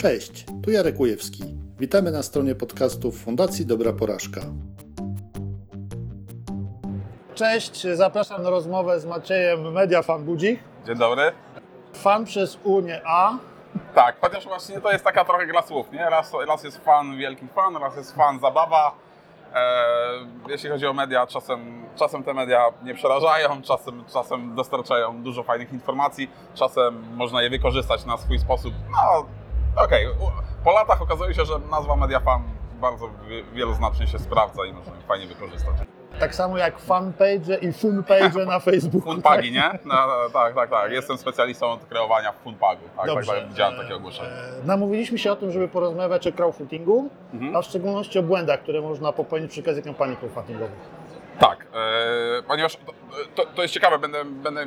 Cześć, tu Jarek Ujewski. Witamy na stronie podcastów Fundacji Dobra Porażka. Cześć, zapraszam na rozmowę z Maciejem Media Fan Budzik. Dzień dobry. Fan przez Unię A. Tak, chociaż właśnie to jest taka trochę gra słów, nie? Raz, raz jest fan, wielki fan, raz jest fan, zabawa. E, jeśli chodzi o media, czasem, czasem te media nie przerażają, czasem, czasem dostarczają dużo fajnych informacji, czasem można je wykorzystać na swój sposób. No, okej. U- Po latach okazuje się, że nazwa media fan bardzo wi- wieloznacznie się sprawdza i można fajnie wykorzystać. Tak samo jak fanpage i funpage na Facebooku. Funpagi, nie? No, tak, tak, tak. Jestem specjalistą od kreowania funpagu. Tak, tak, tak, widziałem takie ogłoszenie. E, Namówiliśmy się o tym, żeby porozmawiać o crowdfundingu, Mhm. a w szczególności o błędach, które można popełnić przy okazji kampanii crowdfundingowych. Tak, e, ponieważ to, to, jest ciekawe, będę, będę,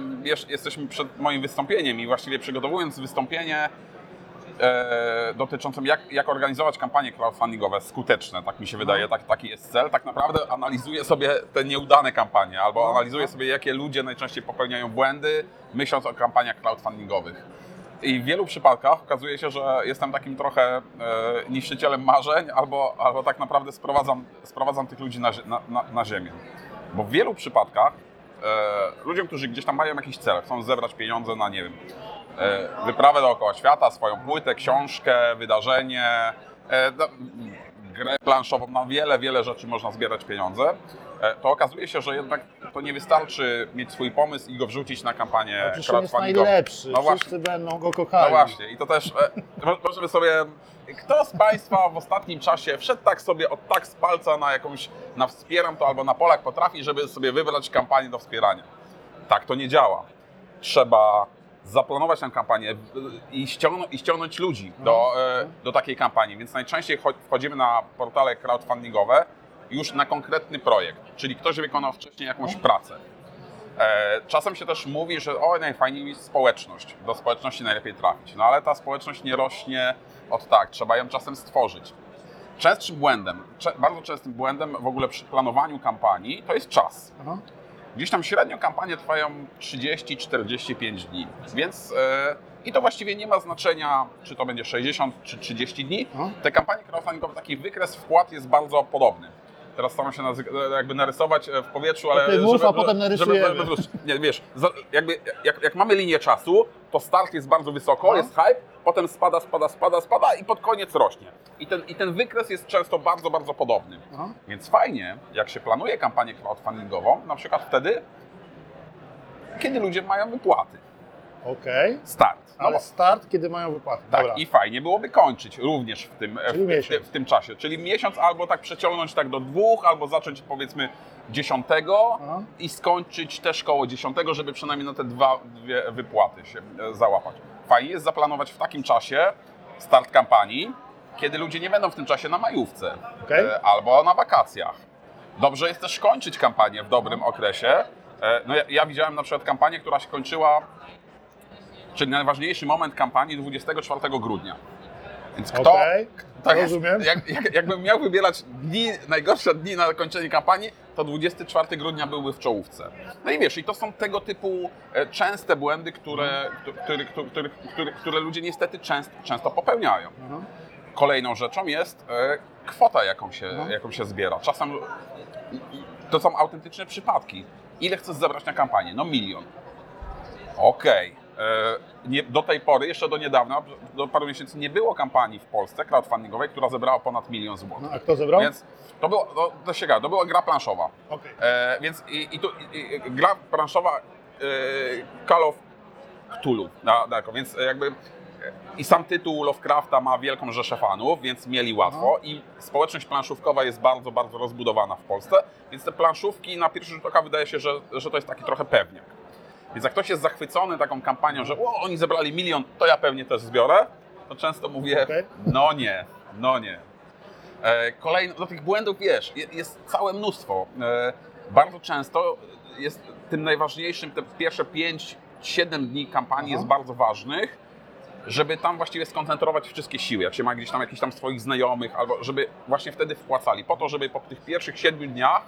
jesteśmy przed moim wystąpieniem i właściwie przygotowując wystąpienie e, jak, jak organizować kampanie crowdfundingowe skuteczne, tak mi się wydaje, tak, taki jest cel, tak naprawdę analizuję sobie te nieudane kampanie albo analizuję sobie, jakie ludzie najczęściej popełniają błędy, myśląc o kampaniach crowdfundingowych. I w wielu przypadkach okazuje się, że jestem takim trochę e, niszczycielem marzeń, albo, albo tak naprawdę sprowadzam, sprowadzam tych ludzi na, na, na, na ziemię. Bo w wielu przypadkach e, ludziom, którzy gdzieś tam mają jakiś cel, chcą zebrać pieniądze na, nie wiem, wyprawę dookoła świata, swoją płytę, książkę, wydarzenie, e, no, grę planszową, na wiele, wiele rzeczy można zbierać pieniądze, e, to okazuje się, że jednak to nie wystarczy mieć swój pomysł i go wrzucić na kampanię przecież on jest crowdfundingową. najlepszy, No właśnie. wszyscy będą go kochali. No właśnie, i to też e, mo- możemy sobie. Kto z Państwa w ostatnim czasie wszedł tak sobie od tak z palca na jakąś, na wspieram to albo na Polak potrafi, żeby sobie wybrać kampanię do wspierania? Tak to nie działa. Trzeba zaplanować tę kampanię i ściągnąć, i ściągnąć ludzi do, e, do takiej kampanii. Więc najczęściej cho- wchodzimy na portale crowdfundingowe już na konkretny projekt, czyli ktoś wykonał wcześniej jakąś pracę. E, Czasem się też mówi, że o, najfajniej jest społeczność. Do społeczności najlepiej trafić. No ale ta społeczność nie rośnie od tak, trzeba ją czasem stworzyć. Częstszym błędem, bardzo częstym błędem w ogóle przy planowaniu kampanii to jest czas. Aha. Gdzieś tam średnio kampanie trwają 30-45 dni, więc e, i to właściwie nie ma znaczenia, czy to będzie 60 czy 30 dni. Te kampanie crowdfundingowe, taki wykres wpłat jest bardzo podobny. Teraz staram się nazy- jakby narysować e, w powietrzu, ale ty mów, a potem narysujemy. żeby, żeby, żeby, nie, wiesz, jakby, jak, jak mamy linię czasu, to start jest bardzo wysoko, No. jest hype, potem spada, spada, spada, spada i pod koniec rośnie. I ten, I ten wykres jest często bardzo, bardzo podobny. Aha. Więc fajnie, jak się planuje kampanię crowdfundingową, na przykład wtedy, kiedy ludzie mają wypłaty. Okej, Start. No ale bo- start, kiedy mają wypłatę. tak, Dobra. i fajnie byłoby kończyć również w tym, Czyli w, w, w tym czasie. Czyli miesiąc albo tak przeciągnąć tak do dwóch, albo zacząć powiedzmy dziesiątego Aha. i skończyć też koło dziesiątego, żeby przynajmniej na te dwa, dwie wypłaty się e, załapać. Fajnie jest zaplanować w takim czasie start kampanii, kiedy ludzie nie będą w tym czasie na majówce Okej. e, albo na wakacjach. Dobrze jest też kończyć kampanię w dobrym okresie. E, No ja, ja widziałem na przykład kampanię, która się kończyła, czyli najważniejszy moment kampanii 24 grudnia. Więc kto, to jest, rozumiem. jak, jak, jakbym miał wybierać dni, najgorsze dni na zakończenie kampanii, to 24 grudnia byłby w czołówce. No i wiesz, i to są tego typu e, częste błędy, które, które, które, które, które, ludzie niestety często, często popełniają. Kolejną rzeczą jest e, kwota, jaką się, No. jaką się zbiera. Czasem to są autentyczne przypadki. Ile chcesz zebrać na kampanię? No milion. Okej. E, nie- Do tej pory, jeszcze do niedawna, do paru miesięcy, nie było kampanii w Polsce crowdfundingowej, która zebrała ponad milion złotych. No, a kto zebrał? Więc to, było, to, to się gada, to była gra planszowa. Okej. E, więc i, i tu i, gra planszowa e, Call of Cthulhu. Na, na, więc jakby e, i sam tytuł Lovecrafta ma wielką rzeszę fanów, więc mieli łatwo i społeczność planszówkowa jest bardzo, bardzo rozbudowana w Polsce, więc te planszówki na pierwszy rzut oka wydaje się, że, że to jest taki trochę pewniak. Więc jak ktoś jest zachwycony taką kampanią, że o, oni zebrali milion, to ja pewnie też zbiorę, to często mówię, no nie, no nie. E, Kolejno, do tych błędów wiesz, je- jest całe mnóstwo. E, Bardzo często jest tym najważniejszym, te pierwsze 5-7 dni kampanii Aha. jest bardzo ważnych, żeby tam właściwie skoncentrować wszystkie siły. Jak się ma gdzieś tam jakichś tam swoich znajomych, albo żeby właśnie wtedy wpłacali, po to, żeby po tych pierwszych 7 dniach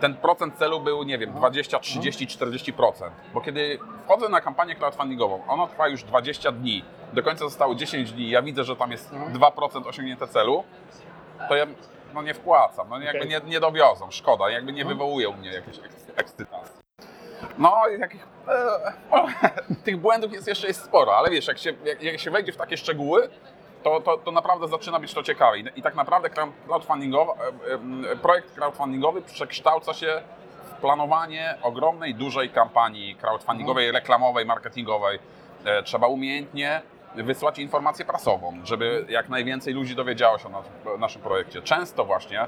ten procent celu był, nie wiem, 20, 30, 40%. Bo kiedy wchodzę na kampanię crowdfundingową, ona trwa już 20 dni, do końca zostało 10 dni, ja widzę, że tam jest Mhm. 2% osiągnięte celu, to ja no nie wpłacam, no jakby nie, nie dowiozą, szkoda, jakby nie Mhm. wywołuje u mnie jakiejś eks- ekscytacji. No, i takich, e, o, tych błędów jest jeszcze jest sporo, ale wiesz, jak się, jak, jak się wejdzie w takie szczegóły, to, to, to naprawdę zaczyna być to ciekawe. I, tak naprawdę crowd- crowdfundingowa, e, e, projekt crowdfundingowy przekształca się w planowanie ogromnej, dużej kampanii crowdfundingowej, reklamowej, marketingowej. E, Trzeba umiejętnie wysłać informację prasową, żeby jak najwięcej ludzi dowiedziało się o naszym, projekcie. Często właśnie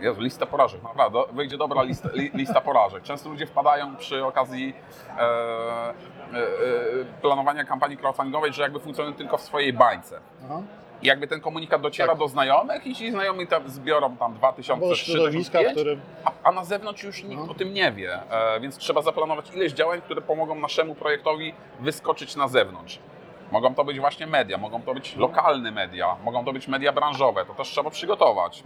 Jezu, lista porażek, naprawdę, wyjdzie dobra lista, li, lista porażek. Często ludzie wpadają przy okazji e, e, planowania kampanii crowdfundingowej, że jakby funkcjonują tylko w swojej bańce. Aha. I jakby ten komunikat dociera Tak. do znajomych i ci znajomi tam zbiorą tam 2000, Albo środowiska, w 3005, którym... a, a na zewnątrz już nikt No. o tym nie wie, e, więc trzeba zaplanować ileś działań, które pomogą naszemu projektowi wyskoczyć na zewnątrz. Mogą to być właśnie media, mogą to być lokalne media, mogą to być media branżowe, to też trzeba przygotować.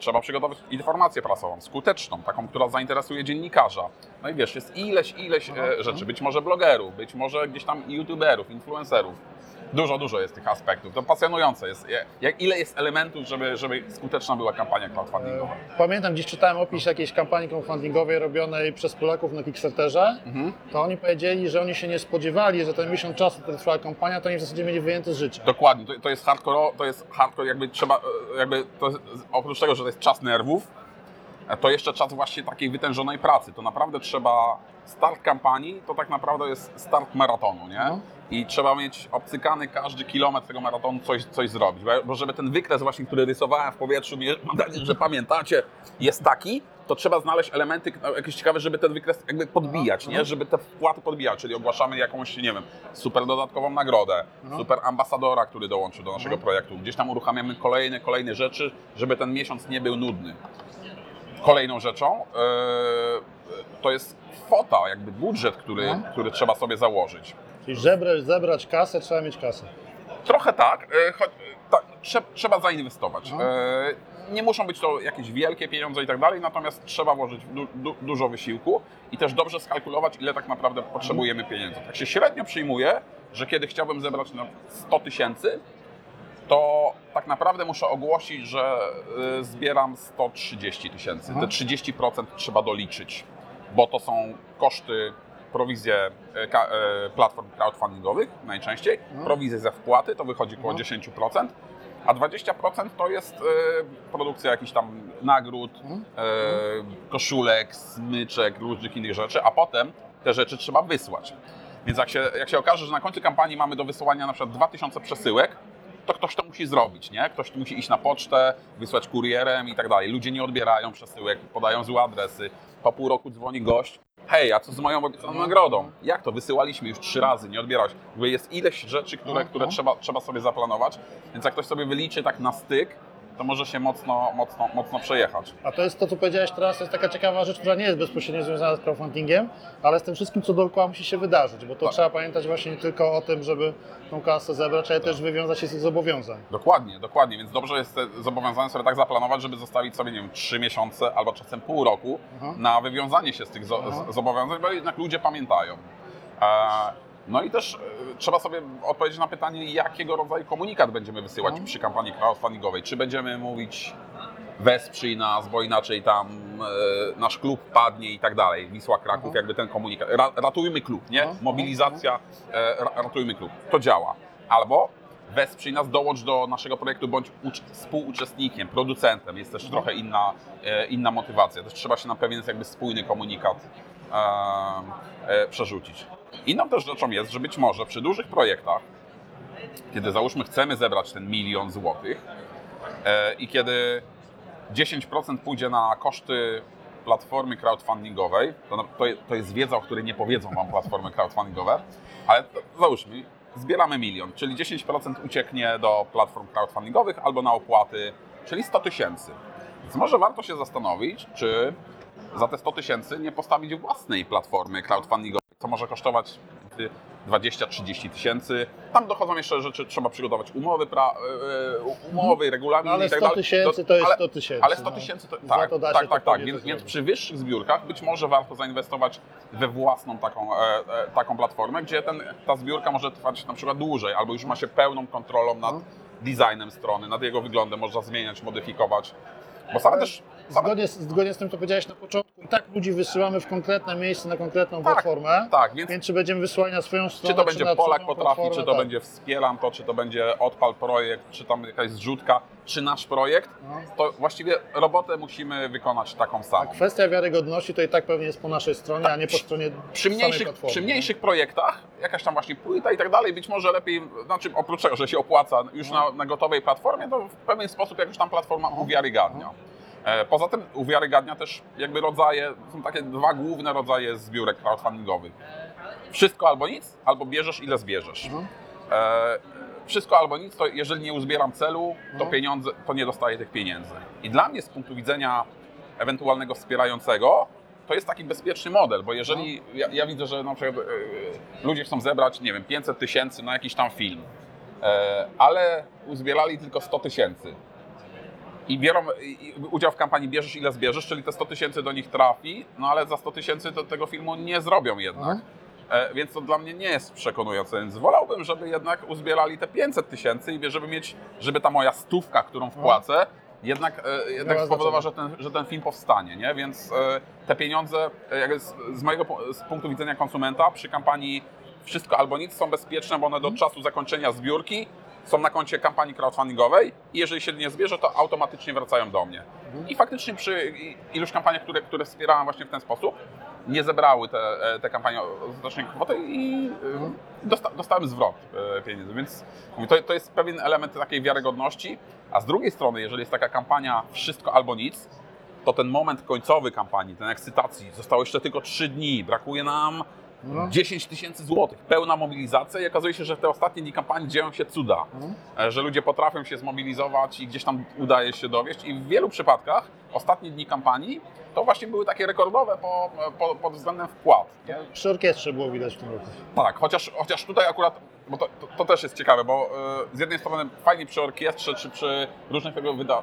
Trzeba przygotować informację prasową, skuteczną, taką, która zainteresuje dziennikarza. No i wiesz, jest ileś, ileś e, rzeczy, być może blogerów, być może gdzieś tam youtuberów, influencerów. Dużo, dużo jest tych aspektów. To pasjonujące jest. Jak, ile jest elementów, żeby, żeby skuteczna była kampania crowdfundingowa. Pamiętam, gdzieś czytałem opis jakiejś kampanii crowdfundingowej robionej przez Polaków na Kickstarterze. Mhm. To oni powiedzieli, że oni się nie spodziewali, że ten miesiąc czasu, który trwała kampania, to oni w zasadzie mieli wyjęte z życia. Dokładnie, to, to jest hardcore, to jest hardcore, jakby trzeba, e, jakby to oprócz tego, że to jest czas nerwów, to jeszcze czas właśnie takiej wytężonej pracy. To naprawdę trzeba, start kampanii to tak naprawdę jest start maratonu, nie? No. I trzeba mieć obcykany każdy kilometr tego maratonu coś, coś zrobić. Bo- żeby ten wykres właśnie, który rysowałem w powietrzu, mam nadzieję, że pamiętacie, jest taki, to trzeba znaleźć elementy no, jakieś ciekawe, żeby ten wykres jakby podbijać, nie? Żeby te wpłaty podbijać, czyli ogłaszamy jakąś, nie wiem, super dodatkową nagrodę, No. super ambasadora, który dołączy do naszego projektu. Gdzieś tam uruchamiamy kolejne, kolejne rzeczy, żeby ten miesiąc nie był nudny. Kolejną rzeczą yy, to jest kwota, jakby budżet, który, No. który trzeba sobie założyć. Czyli zebrać, zebrać kasę, trzeba mieć kasę. Trochę tak, e, choć, tak trze, trzeba zainwestować. E, Nie muszą być to jakieś wielkie pieniądze i tak dalej, natomiast trzeba włożyć du, du, dużo wysiłku i też dobrze skalkulować, ile tak naprawdę potrzebujemy pieniędzy. Tak się średnio przyjmuje, że kiedy chciałbym zebrać na 100 tysięcy, to tak naprawdę muszę ogłosić, że y, zbieram 130 tysięcy. Te Mhm. 30% trzeba doliczyć, bo to są koszty, prowizje ka- e, platform crowdfundingowych najczęściej, Mhm. prowizje za wpłaty to wychodzi około Mhm. 10%, a 20% to jest produkcja jakichś tam nagród, Mhm. koszulek, smyczek, różnych innych rzeczy, a potem te rzeczy trzeba wysłać. Więc jak się, jak się okaże, że na końcu kampanii mamy do wysłania na przykład 2000 przesyłek, to ktoś to musi zrobić, nie? Ktoś musi iść na pocztę, wysłać kurierem i tak dalej. Ludzie nie odbierają przesyłek, podają złe adresy. Po pół roku dzwoni gość. Hej, a co z moją obiecaną nagrodą? Jak to? Wysyłaliśmy już trzy razy, nie odbierałeś. Jest ileś rzeczy, które, które trzeba, trzeba sobie zaplanować, więc jak ktoś sobie wyliczy tak na styk, to może się mocno, mocno, mocno przejechać. A to jest to, co powiedziałeś teraz, to jest taka ciekawa rzecz, która nie jest bezpośrednio związana z crowdfundingiem, ale z tym wszystkim, co dookoła musi się wydarzyć, bo to Tak. trzeba pamiętać właśnie nie tylko o tym, żeby tą kasę zebrać, ale też wywiązać się z tych zobowiązań. Dokładnie, dokładnie, więc dobrze jest te zobowiązania sobie tak zaplanować, żeby zostawić sobie, nie wiem, 3 miesiące albo czasem pół roku Aha. na wywiązanie się z tych Aha. zobowiązań, bo jednak ludzie pamiętają. E, No i też e, trzeba sobie odpowiedzieć na pytanie, jakiego rodzaju komunikat będziemy wysyłać Mhm. przy kampanii crowdfundingowej. Czy będziemy mówić wesprzyj nas, bo inaczej tam e, nasz klub padnie i tak dalej. Wisła Kraków, Mhm. jakby ten komunikat. Ra, ratujmy klub, nie? Mhm. Mobilizacja, e, ra, ratujmy klub. To działa. Albo wesprzyj nas, dołącz do naszego projektu, bądź ucz, współuczestnikiem, producentem. Jest też trochę inna, e, inna motywacja. Też trzeba się na pewien jakby spójny komunikat przerzucić. Inną też rzeczą jest, że być może przy dużych projektach, kiedy załóżmy chcemy zebrać ten milion złotych e, i kiedy 10% pójdzie na koszty platformy crowdfundingowej, to, to jest wiedza, o której nie powiedzą Wam platformy crowdfundingowe, ale to, załóżmy, zbieramy milion, czyli 10% ucieknie do platform crowdfundingowych albo na opłaty, czyli 100 tysięcy. Więc może warto się zastanowić, czy za te 100 tysięcy nie postawić własnej platformy crowdfundingowej, co może kosztować między 20-30 tysięcy. Tam dochodzą jeszcze rzeczy, trzeba przygotować umowy, pra, e, umowy, regulamin No ale i tak 100 dalej. tysięcy to jest ale- 100 tysięcy. Ale 100 no. tysięcy to tak, to tak, to tak, tak. pewnie Więc, to więc przy wyższych zbiórkach być może warto zainwestować we własną taką, e, e, taką platformę, gdzie ten, ta zbiórka może trwać na przykład dłużej, albo już ma się pełną kontrolą nad No. designem strony, nad jego wyglądem, można zmieniać, modyfikować. Bo Ale też. Zgodnie z, zgodnie z tym, co powiedziałeś na początku, tak ludzi wysyłamy w konkretne miejsce, na konkretną Tak, platformę, tak, więc więc czy będziemy wysyłani na swoją stronę, Czy to będzie na Polak potrafi, czy to tak. będzie wspieram to, czy to będzie odpal projekt, czy tam jakaś zrzutka, czy nasz projekt, No. to właściwie robotę musimy wykonać taką A samą. kwestia wiarygodności to i tak pewnie jest po naszej stronie, a nie po stronie Przy mniejszych, platformy. przy mniejszych projektach, jakaś tam właśnie płyta i tak dalej, być może lepiej, znaczy oprócz tego, że się opłaca już na, na gotowej platformie, to w pewien sposób jakoś tam platforma uwiarygadnia. E, Poza tym uwiarygadnia też jakby rodzaje, są takie dwa główne rodzaje zbiórek crowdfundingowych. Wszystko albo nic, albo bierzesz ile zbierzesz. Mhm. E, wszystko albo nic, to jeżeli nie uzbieram celu, to No. pieniądze, to nie dostaję tych pieniędzy. I dla mnie z punktu widzenia ewentualnego wspierającego, to jest taki bezpieczny model, bo jeżeli ja, ja widzę, że na przykład e, ludzie chcą zebrać, nie wiem, 500 tysięcy na jakiś tam film, e, ale uzbierali tylko 100 tysięcy i biorą i, udział w kampanii, bierzesz ile zbierzesz, czyli te 100 tysięcy do nich trafi, no ale za 100 tysięcy tego filmu nie zrobią jednak. Mhm. E, więc to dla mnie nie jest przekonujące, więc wolałbym, żeby jednak uzbierali te 500 tysięcy i żeby mieć, żeby ta moja stówka, którą wpłacę, jednak, e, jednak spowodowała, że ten, że ten film powstanie, nie? Więc e, te pieniądze, e, z, z mojego z punktu widzenia konsumenta przy kampanii Wszystko albo nic są bezpieczne, bo one do czasu zakończenia zbiórki są na koncie kampanii crowdfundingowej i jeżeli się nie zbierze, to automatycznie wracają do mnie. I faktycznie przy iluś kampaniach, które, które wspierałem właśnie w ten sposób, nie zebrały te, e, te kampanie znacznej kwoty i e, dosta, dostałem zwrot e, pieniędzy. Więc to, to jest pewien element takiej wiarygodności. A z drugiej strony, jeżeli jest taka kampania wszystko albo nic, to ten moment końcowy kampanii, ten ekscytacji, zostało jeszcze tylko 3 dni, brakuje nam No. 10 tysięcy złotych, pełna mobilizacja i okazuje się, że w te ostatnie dni kampanii dzieją się cuda, Mhm. E, że ludzie potrafią się zmobilizować i gdzieś tam udaje się dowieść i w wielu przypadkach ostatnie dni kampanii to właśnie były takie rekordowe po, po, pod względem wpłat. Nie? Przy orkiestrze było widać w tym roku. Tak, chociaż, chociaż tutaj akurat, bo to, to, to też jest ciekawe, bo e, z jednej strony fajnie przy orkiestrze czy przy różnych tego, wyda-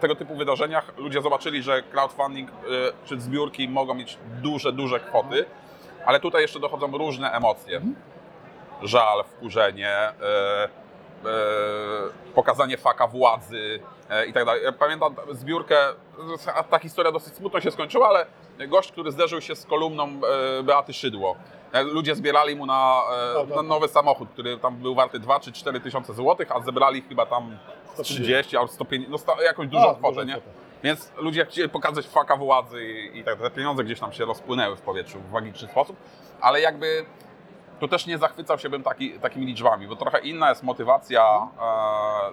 tego typu wydarzeniach ludzie zobaczyli, że crowdfunding e, czy zbiórki mogą mieć duże, duże kwoty, ale tutaj jeszcze dochodzą różne emocje. Żal, wkurzenie, e, e, pokazanie faka władzy e, i tak dalej. Pamiętam zbiórkę, ta historia dosyć smutno się skończyła, ale gość, który zderzył się z kolumną e, Beaty Szydło. Ludzie zbierali mu na, e, na nowy samochód, który tam był warty 2 czy 4 tysiące złotych, a zebrali chyba tam 30 albo 150, no jakąś dużą kwotę, dużą nie? Więc ludzie chcieli pokazać faka władzy i, i tak te pieniądze gdzieś tam się rozpłynęły w powietrzu w magiczny sposób, ale jakby tu też nie zachwycał się bym taki, takimi liczbami, bo trochę inna jest motywacja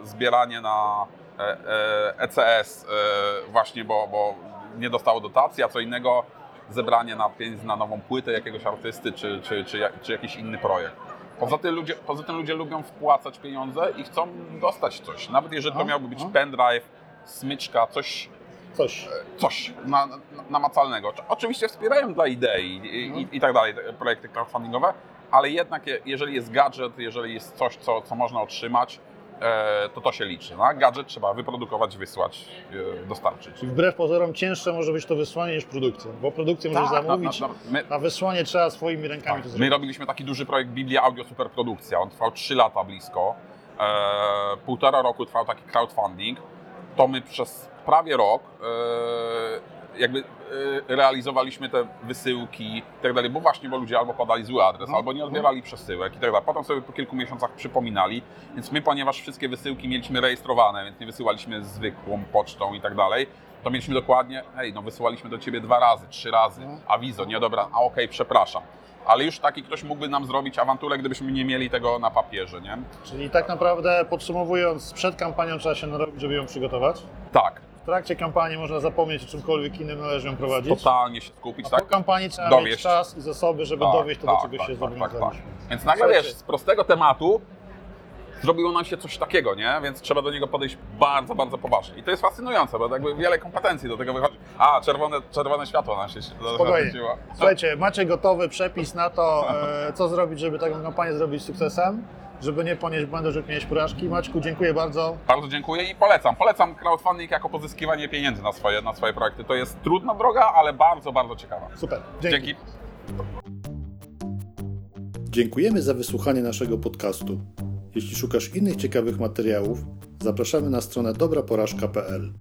e, zbieranie na e, e, ECS e, właśnie, bo, bo nie dostało dotacji, a co innego zebranie na pieniędzy na nową płytę jakiegoś artysty czy, czy, czy, czy jakiś inny projekt. Poza tym, ludzie, poza tym ludzie lubią wpłacać pieniądze i chcą dostać coś. Nawet jeżeli to miałby być pendrive, smyczka, coś, Coś. coś na, na, namacalnego. Oczywiście wspierają dla idei i, Mhm. i, i tak dalej projekty crowdfundingowe, ale jednak je, jeżeli jest gadżet, jeżeli jest coś, co, co można otrzymać, e, to to się liczy. No? Gadżet trzeba wyprodukować, wysłać, e, dostarczyć. Czyli wbrew pozorom cięższe może być to wysłanie niż produkcja, bo produkcję możesz Tak, na- zamówić, na- my- a wysłanie trzeba swoimi rękami to My zrobić. robiliśmy taki duży projekt Biblia Audio Superprodukcja. On trwał 3 lata blisko. E, półtora roku trwał taki crowdfunding. To my przez prawie rok e, jakby realizowaliśmy te wysyłki i tak dalej, bo właśnie, bo ludzie albo podali zły adres, No. albo nie odbierali przesyłek i tak dalej. Potem sobie po kilku miesiącach przypominali, więc my, ponieważ wszystkie wysyłki mieliśmy rejestrowane, więc nie wysyłaliśmy zwykłą pocztą i tak dalej, to mieliśmy dokładnie, hej, no wysyłaliśmy do Ciebie dwa razy, trzy razy, No. awizo, nie dobra, a okej, przepraszam. Ale już taki ktoś mógłby nam zrobić awanturę, gdybyśmy nie mieli tego na papierze, nie? Czyli tak naprawdę podsumowując, przed kampanią trzeba się narobić, żeby ją przygotować. Tak, W trakcie kampanii można zapomnieć o czymkolwiek innym, należy ją prowadzić. totalnie się skupić, A po tak? kampanii trzeba Dowieść. mieć czas i zasoby, żeby Tak, dowieść to, do tak, czego tak, się tak, tak, zobowiązaliśmy. Więc nagle Słuchajcie. wiesz, z prostego tematu zrobiło nam się coś takiego, nie? Więc trzeba do niego podejść bardzo, bardzo poważnie. I to jest fascynujące, bo jakby wiele kompetencji do tego wychodzi. A, czerwone, czerwone światło nam się Spokojnie. Słuchajcie, macie gotowy przepis na to, e, co zrobić, żeby taką kampanię zrobić sukcesem, żeby nie ponieść błędu, żeby mieć porażki. Maćku, dziękuję bardzo. Bardzo dziękuję i polecam. Polecam crowdfunding jako pozyskiwanie pieniędzy na swoje, na swoje projekty. To jest trudna droga, ale bardzo, bardzo ciekawa. Super. Dzięki. Dziękujemy za wysłuchanie naszego podcastu. Jeśli szukasz innych ciekawych materiałów, zapraszamy na stronę dobraporażka.pl.